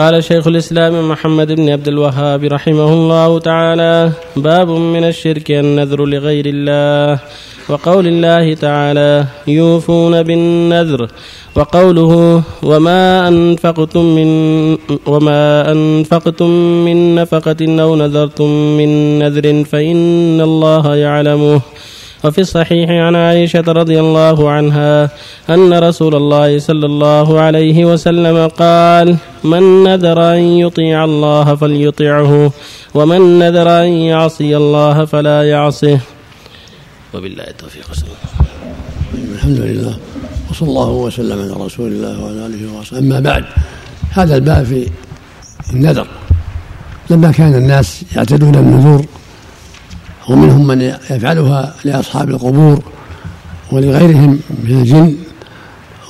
قال شيخ الإسلام محمد بن عبد الوهاب رحمه الله تعالى باب من الشرك النذر لغير الله وقول الله تعالى يوفون بالنذر وقوله وما أنفقتم من وما أنفقتم من نفقة أو نذرتم من نذر فإن الله يعلمه. وفي الصحيح عن عائشة رضي الله عنها أن رسول الله صلى الله عليه وسلم قال من نذر أن يطيع الله فليطعه ومن نذر أن يعصي الله فلا يعصه. وبالله التوفيق الحمد لله وصلى الله وسلم على رسول الله وعلى آله وصحبه. أما بعد هذا الباب في النذر. لما كان الناس يعتدون النذور ومنهم من يفعلها لأصحاب القبور ولغيرهم من الجن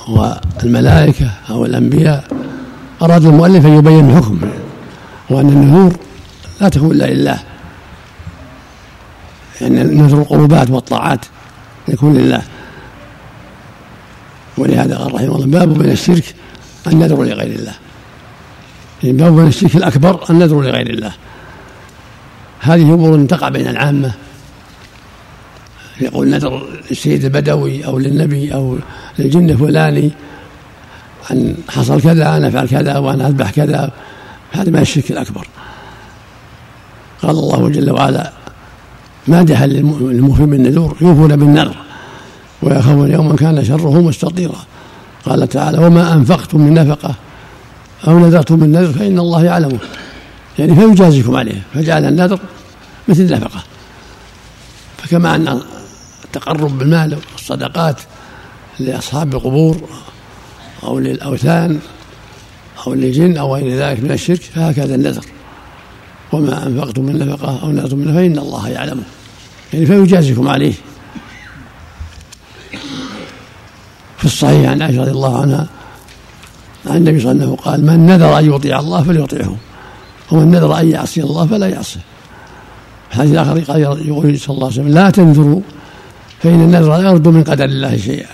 والملائكة أو الأنبياء. أراد المؤلف أن يبين الحكم وأن النذور لا تكون إلا لله يعني نذر القربات والطاعات يكون لله. ولهذا قال رحمه الله باب من الشرك النذر لغير الله. يعني باب من الشرك الأكبر النذر لغير الله. هذه أمور تقع بين العامة؟ يقول نذر السيد البدوي أو للنبي أو للجن الفلاني أن حصل كذا أنا أفعل كذا وأنا أذبح كذا هذا من الشرك الأكبر. قال الله جل وعلا مادحا للموفي بالنذور يوفون بالنذر ويخافون يوما كان شره مستطيرا. قال تعالى وما أنفقتم من نفقة أو نذرتم من نذر فإن الله يعلمه. يعني فيجازيكم عليه فجعل النذر مثل النفقة. فكما أن التقرب بالمال والصدقات لأصحاب القبور أو للأوثان أو للجن أو غير ذلك من الشرك فهكذا النذر. وما أنفقتم من نفقة أو نذرتم من فإن الله يعلمه يعني فيجازيكم عليه. في الصحيح عن عائشة رضي الله عنها عن النبي صلى الله عليه وسلم قال من نذر أن يطيع الله فليطيعه. ومن نذر أن يعصي الله فلا يعصيه الحديث الآخر قال يقول صلى الله عليه وسلم لا تنذروا فإن النذر لا يرد من قدر الله شيئا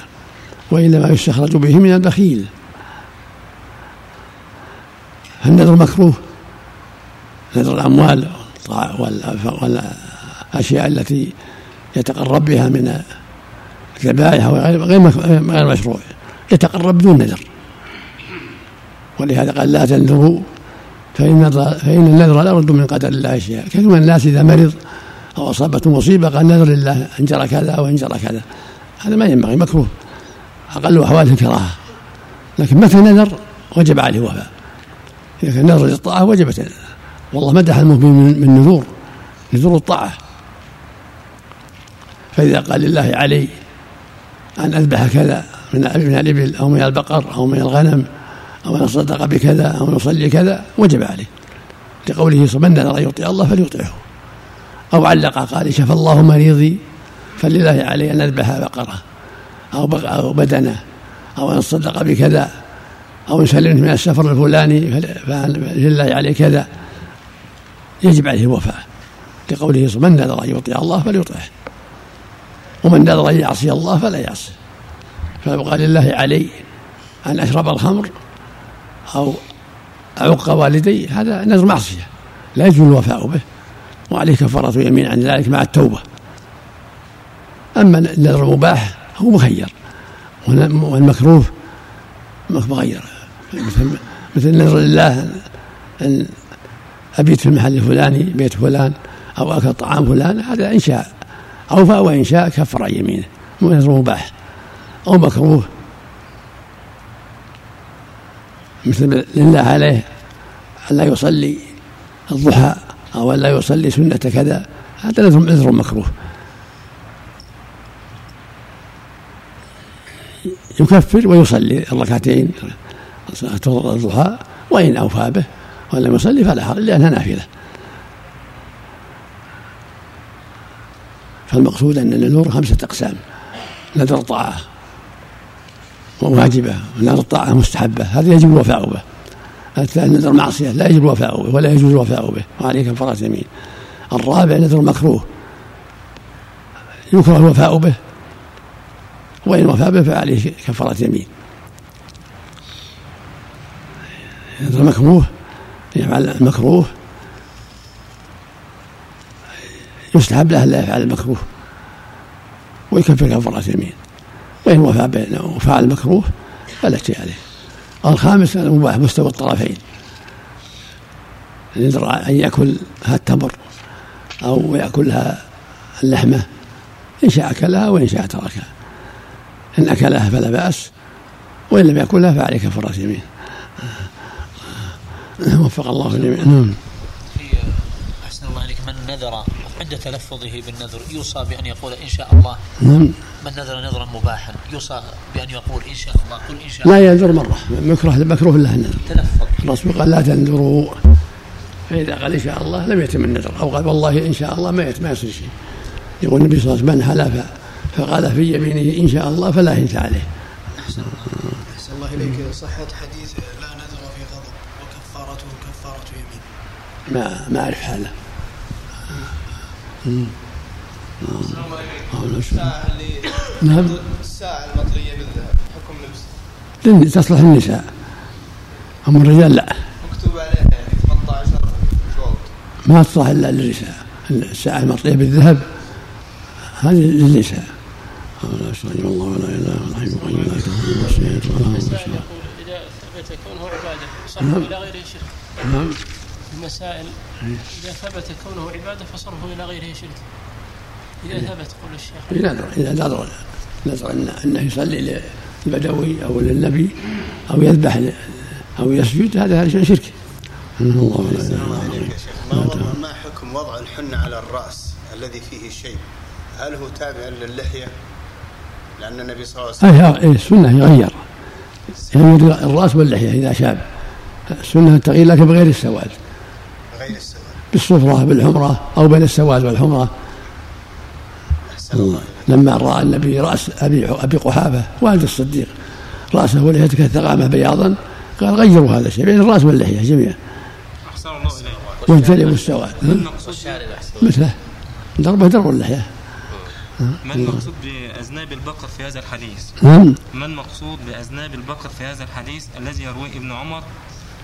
وإنما يستخرج به من البخيل. فالنذر مكروه. نذر الأموال والأشياء التي يتقرب بها من الذبائح غير غير مشروع يتقرب بدون نذر. ولهذا قال لا تنذروا فإن فإن النذر لا يرد من قدر الله شيئا. كثير من الناس إذا مرض أو أصابته مصيبة قال نذر لله أن جرى كذا أو أن جرى كذا. هذا ما ينبغي مكروه. أقل أحواله الكراهة. لكن متى نذر؟ وجب عليه وفاء. إذا كان نذر للطاعة وجبت والله مدح المؤمن من نذور نذور الطاعة. فإذا قال لله علي أن أذبح كذا من الإبل أو من البقر أو من الغنم أو أن أصدق بكذا أو نصلي كذا وجب عليه. لقوله من نذر يطيع الله فليطيعه. أو علق قال شفى الله مريضي فلله علي أن أذبح بقرة. أو أو بدنة. أو أن أصدق بكذا. أو يسلمه من السفر الفلاني فلله عليه كذا. يجب عليه الوفاء لقوله من نذر أن يطيع الله فليطيعه. ومن نذر أن يعصي الله فلا يعصي. فيبقى لله علي أن أشرب الخمر أو أعق والدي هذا نذر معصية. لا يجوز الوفاء به. وعليه كفارة يمين عن ذلك مع التوبة. أما النذر المباح هو مخير. والمكروه مغير مثل مثل لله أن أبيت في المحل الفلاني بيت فلان أو أكل طعام فلان هذا إن شاء أوفى وإن شاء كفر عن يمينه. نذر مباح. أو مكروه مثل لله عليه ألا يصلي الضحى أو ألا يصلي سنة كذا هذا نذر مكروه. يكفر ويصلي الركعتين صلاة الضحى وإن أوفى به ولم يصلي فلا حرج لأنها نافلة. فالمقصود أن النذور خمسة أقسام نذر طاعة وواجبة ونذر طاعة مستحبة هذا يجب الوفاء به. الثاني نذر معصية لا يجب الوفاء به ولا يجوز الوفاء به وعليه كفارة يمين الرابع نذر مكروه. يكره الوفاء به وإن وفى به فعليه كفارة يمين. نذر مكروه يفعل المكروه. يستحب له لا يفعل المكروه ويكفر كفارة يمين. وإن وفى بينه وفعل المكروه فلا شيء عليه. الخامس المباح مستوى الطرفين. يدرى أن يأكل التمر أو يأكلها اللحمة إن شاء أكلها وإن شاء تركها. إن أكلها فلا بأس وإن لم يأكلها فعليه كفارة يمين. وفق الله الجميع. نعم. أحسن الله عليك من نذر عند تلفظه بالنذر يوصى بأن يقول إن شاء الله. نعم. من نذر نذرا مباحا. يوصى بأن يقول إن شاء الله قل إن شاء لا الله. ينذر مرة. مكروه مكروه له النذر تلفظ الرسول قال لا تنذروا. فإذا قال إن شاء الله لم يتم النذر. أو قال والله إن شاء الله ما ما يصير شيء. يقول النبي صلى الله عليه وسلم من حلف فقال في يمينه إن شاء الله فلا ينسى عليه. أحسن الله إليك. صحة حديث لا نذر في غضب وكفارته كفارة يمين. ما ما أعرف حاله. مم. آه. نعم. الساعة المطلية بالذهب حكم لبس تصلح النساء. أما الرجال لا. مكتوب عليها يعني 18 شوط ما تصلح إلا للنساء الساعة المطلية بالذهب. هذه للنساء. لا الله ولا إله إلا الحي القيوم لا تاخذه سنه ولا يقول إذا ثبت كونه عبادة فصرفه نعم. إلى غيره شرك نعم المسائل إذا ثبت كونه عبادة فصرفه إلى غيره شرك. إذا ثبت قول الشيخ. إذا نذر إذا نذر نذر أن- أنه يصلي للبدوي أو للنبي أو يذبح أو يسجد هذا هذا شرك. الله ما, وضع ما حكم وضع الحنة على الرأس الذي فيه شيء؟ هل هو تابع للحية؟ لأن النبي صلى الله عليه وسلم أي أي السنة يغير. يغير الرأس واللحية إذا شاب. السنة التغيير لكن بغير السواد. غير السواء بالصفرة بالحمرة أو بين السواد والحمرة. لما رأى النبي رأس أبي أبي قحافة والد الصديق رأسه ولحيته كالثقامة بياضا قال غيروا هذا الشيء بين الرأس واللحية جميعا. أحسن الله السواد ما المقصود مثله. ضربة درب اللحية ما المقصود بأذناب البقر في هذا الحديث؟ ما المقصود بأذناب البقر في هذا الحديث الذي يرويه ابن عمر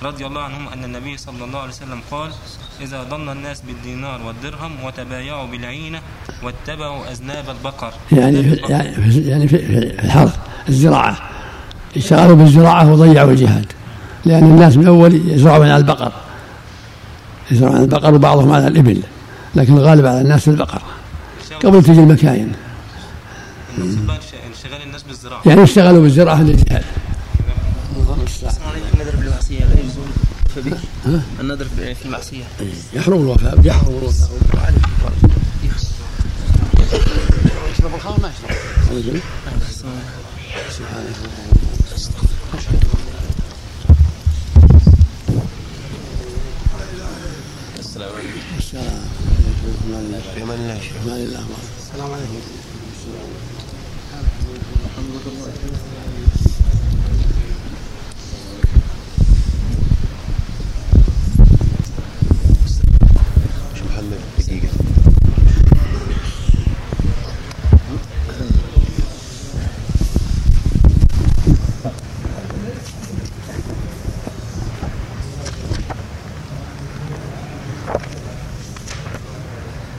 رضي الله عنهما أن النبي صلى الله عليه وسلم قال إذا ضل الناس بالدينار والدرهم وتبايعوا بالعينة واتبعوا أذناب البقر. يعني في. يعني في يعني في الحرث الزراعة. اشتغلوا بالزراعة وضيعوا الجهاد. لأن الناس من أول يزرعون على البقر. يزرعون على البقر وبعضهم على الإبل لكن الغالب على الناس البقر. قبل تجي المكاين. يعني اشتغلوا بالزراعة للجهاد. فبه النذر في المعصية. يحرم الوفاء يحرم الوفاء. يشرب الخمر ما يشرب سبحانك السلام عليكم. السلام الله ما لله السلام عليكم شو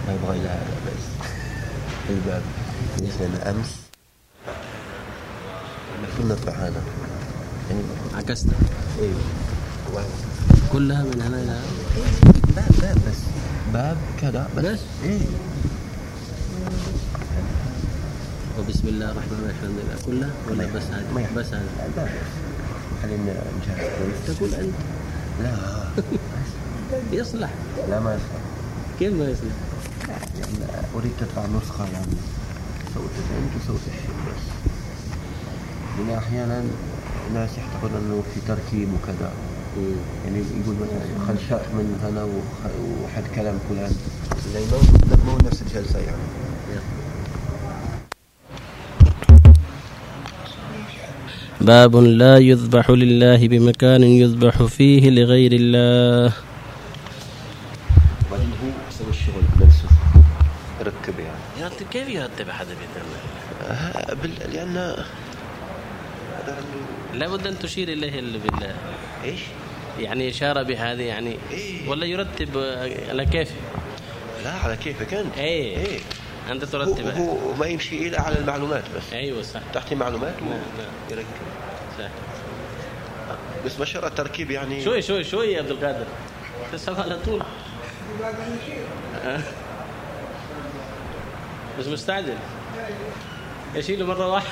ما يبغى إلى الباب بالنسبة لأمس المفروض نطلع هذا يعني عكست. أيوه كلها من هنا إلى باب باب بس. باب كذا بس, بس؟ إيه. وبسم الله الرحمن الرحيم. الحمد لله. كلها؟ ولا بس هذه. بس هذه. الباب بس. خلينا نجهز كويس. تقول أنت. لا. يصلح. لا ما يصلح. كيف ما يصلح؟ يعني أريد تطلع نسخة يعني. سويت انت وسويت الشيء بس. لأن أحيانا ناس يعتقدون أنه في تركيب وكذا. يعني يقول مثلا خل شرح من هنا وحد كلام فلان. يعني مو مو نفس الجلسة يعني. باب لا يذبح لله بمكان يذبح فيه لغير الله. وبعدين هو يسوي الشغل بنفسه يركب يعني. يرتب كيف يرتب أحد بيت الله آه، بال- لأن هذا عنده لابد أن تشير إليه اللي بالله إيش؟ يعني إشارة بهذه يعني إيه. ولا يرتب على كيف؟ لا على كيفك أنت. إيه. إيه. أنت هو, ترتبها هو ما يمشي الا على المعلومات بس. أيوة صح. تحتي معلومات نعم، نعم. يركب صح. بس ما شاء الله التركيب يعني. شوي شوي شوي يا عبد القادر. تسمع على طول. بس مستعجل. يشيله مرة واحدة.